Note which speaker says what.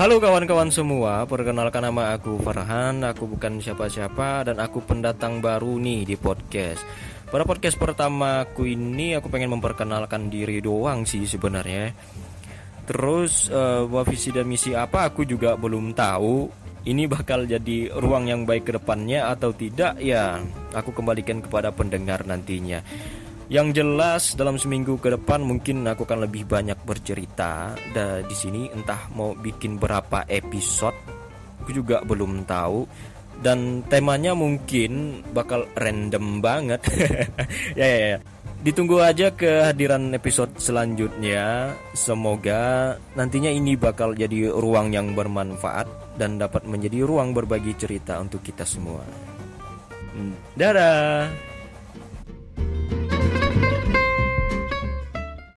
Speaker 1: Halo kawan-kawan semua, perkenalkan nama aku Farhan, aku bukan siapa-siapa dan aku pendatang baru nih di podcast. Pada podcast pertama aku ini aku pengen memperkenalkan diri doang sih sebenarnya. Terus uh, visi dan misi apa aku juga belum tahu. Ini bakal jadi ruang yang baik ke depannya atau tidak ya aku kembalikan kepada pendengar nantinya. Yang jelas dalam seminggu ke depan mungkin aku akan lebih banyak bercerita. Dan di sini entah mau bikin berapa episode, aku juga belum tahu. Dan temanya mungkin bakal random banget. ya ya ya. Ditunggu aja kehadiran episode selanjutnya. Semoga nantinya ini bakal jadi ruang yang bermanfaat dan dapat menjadi ruang berbagi cerita untuk kita semua. Hmm, dadah.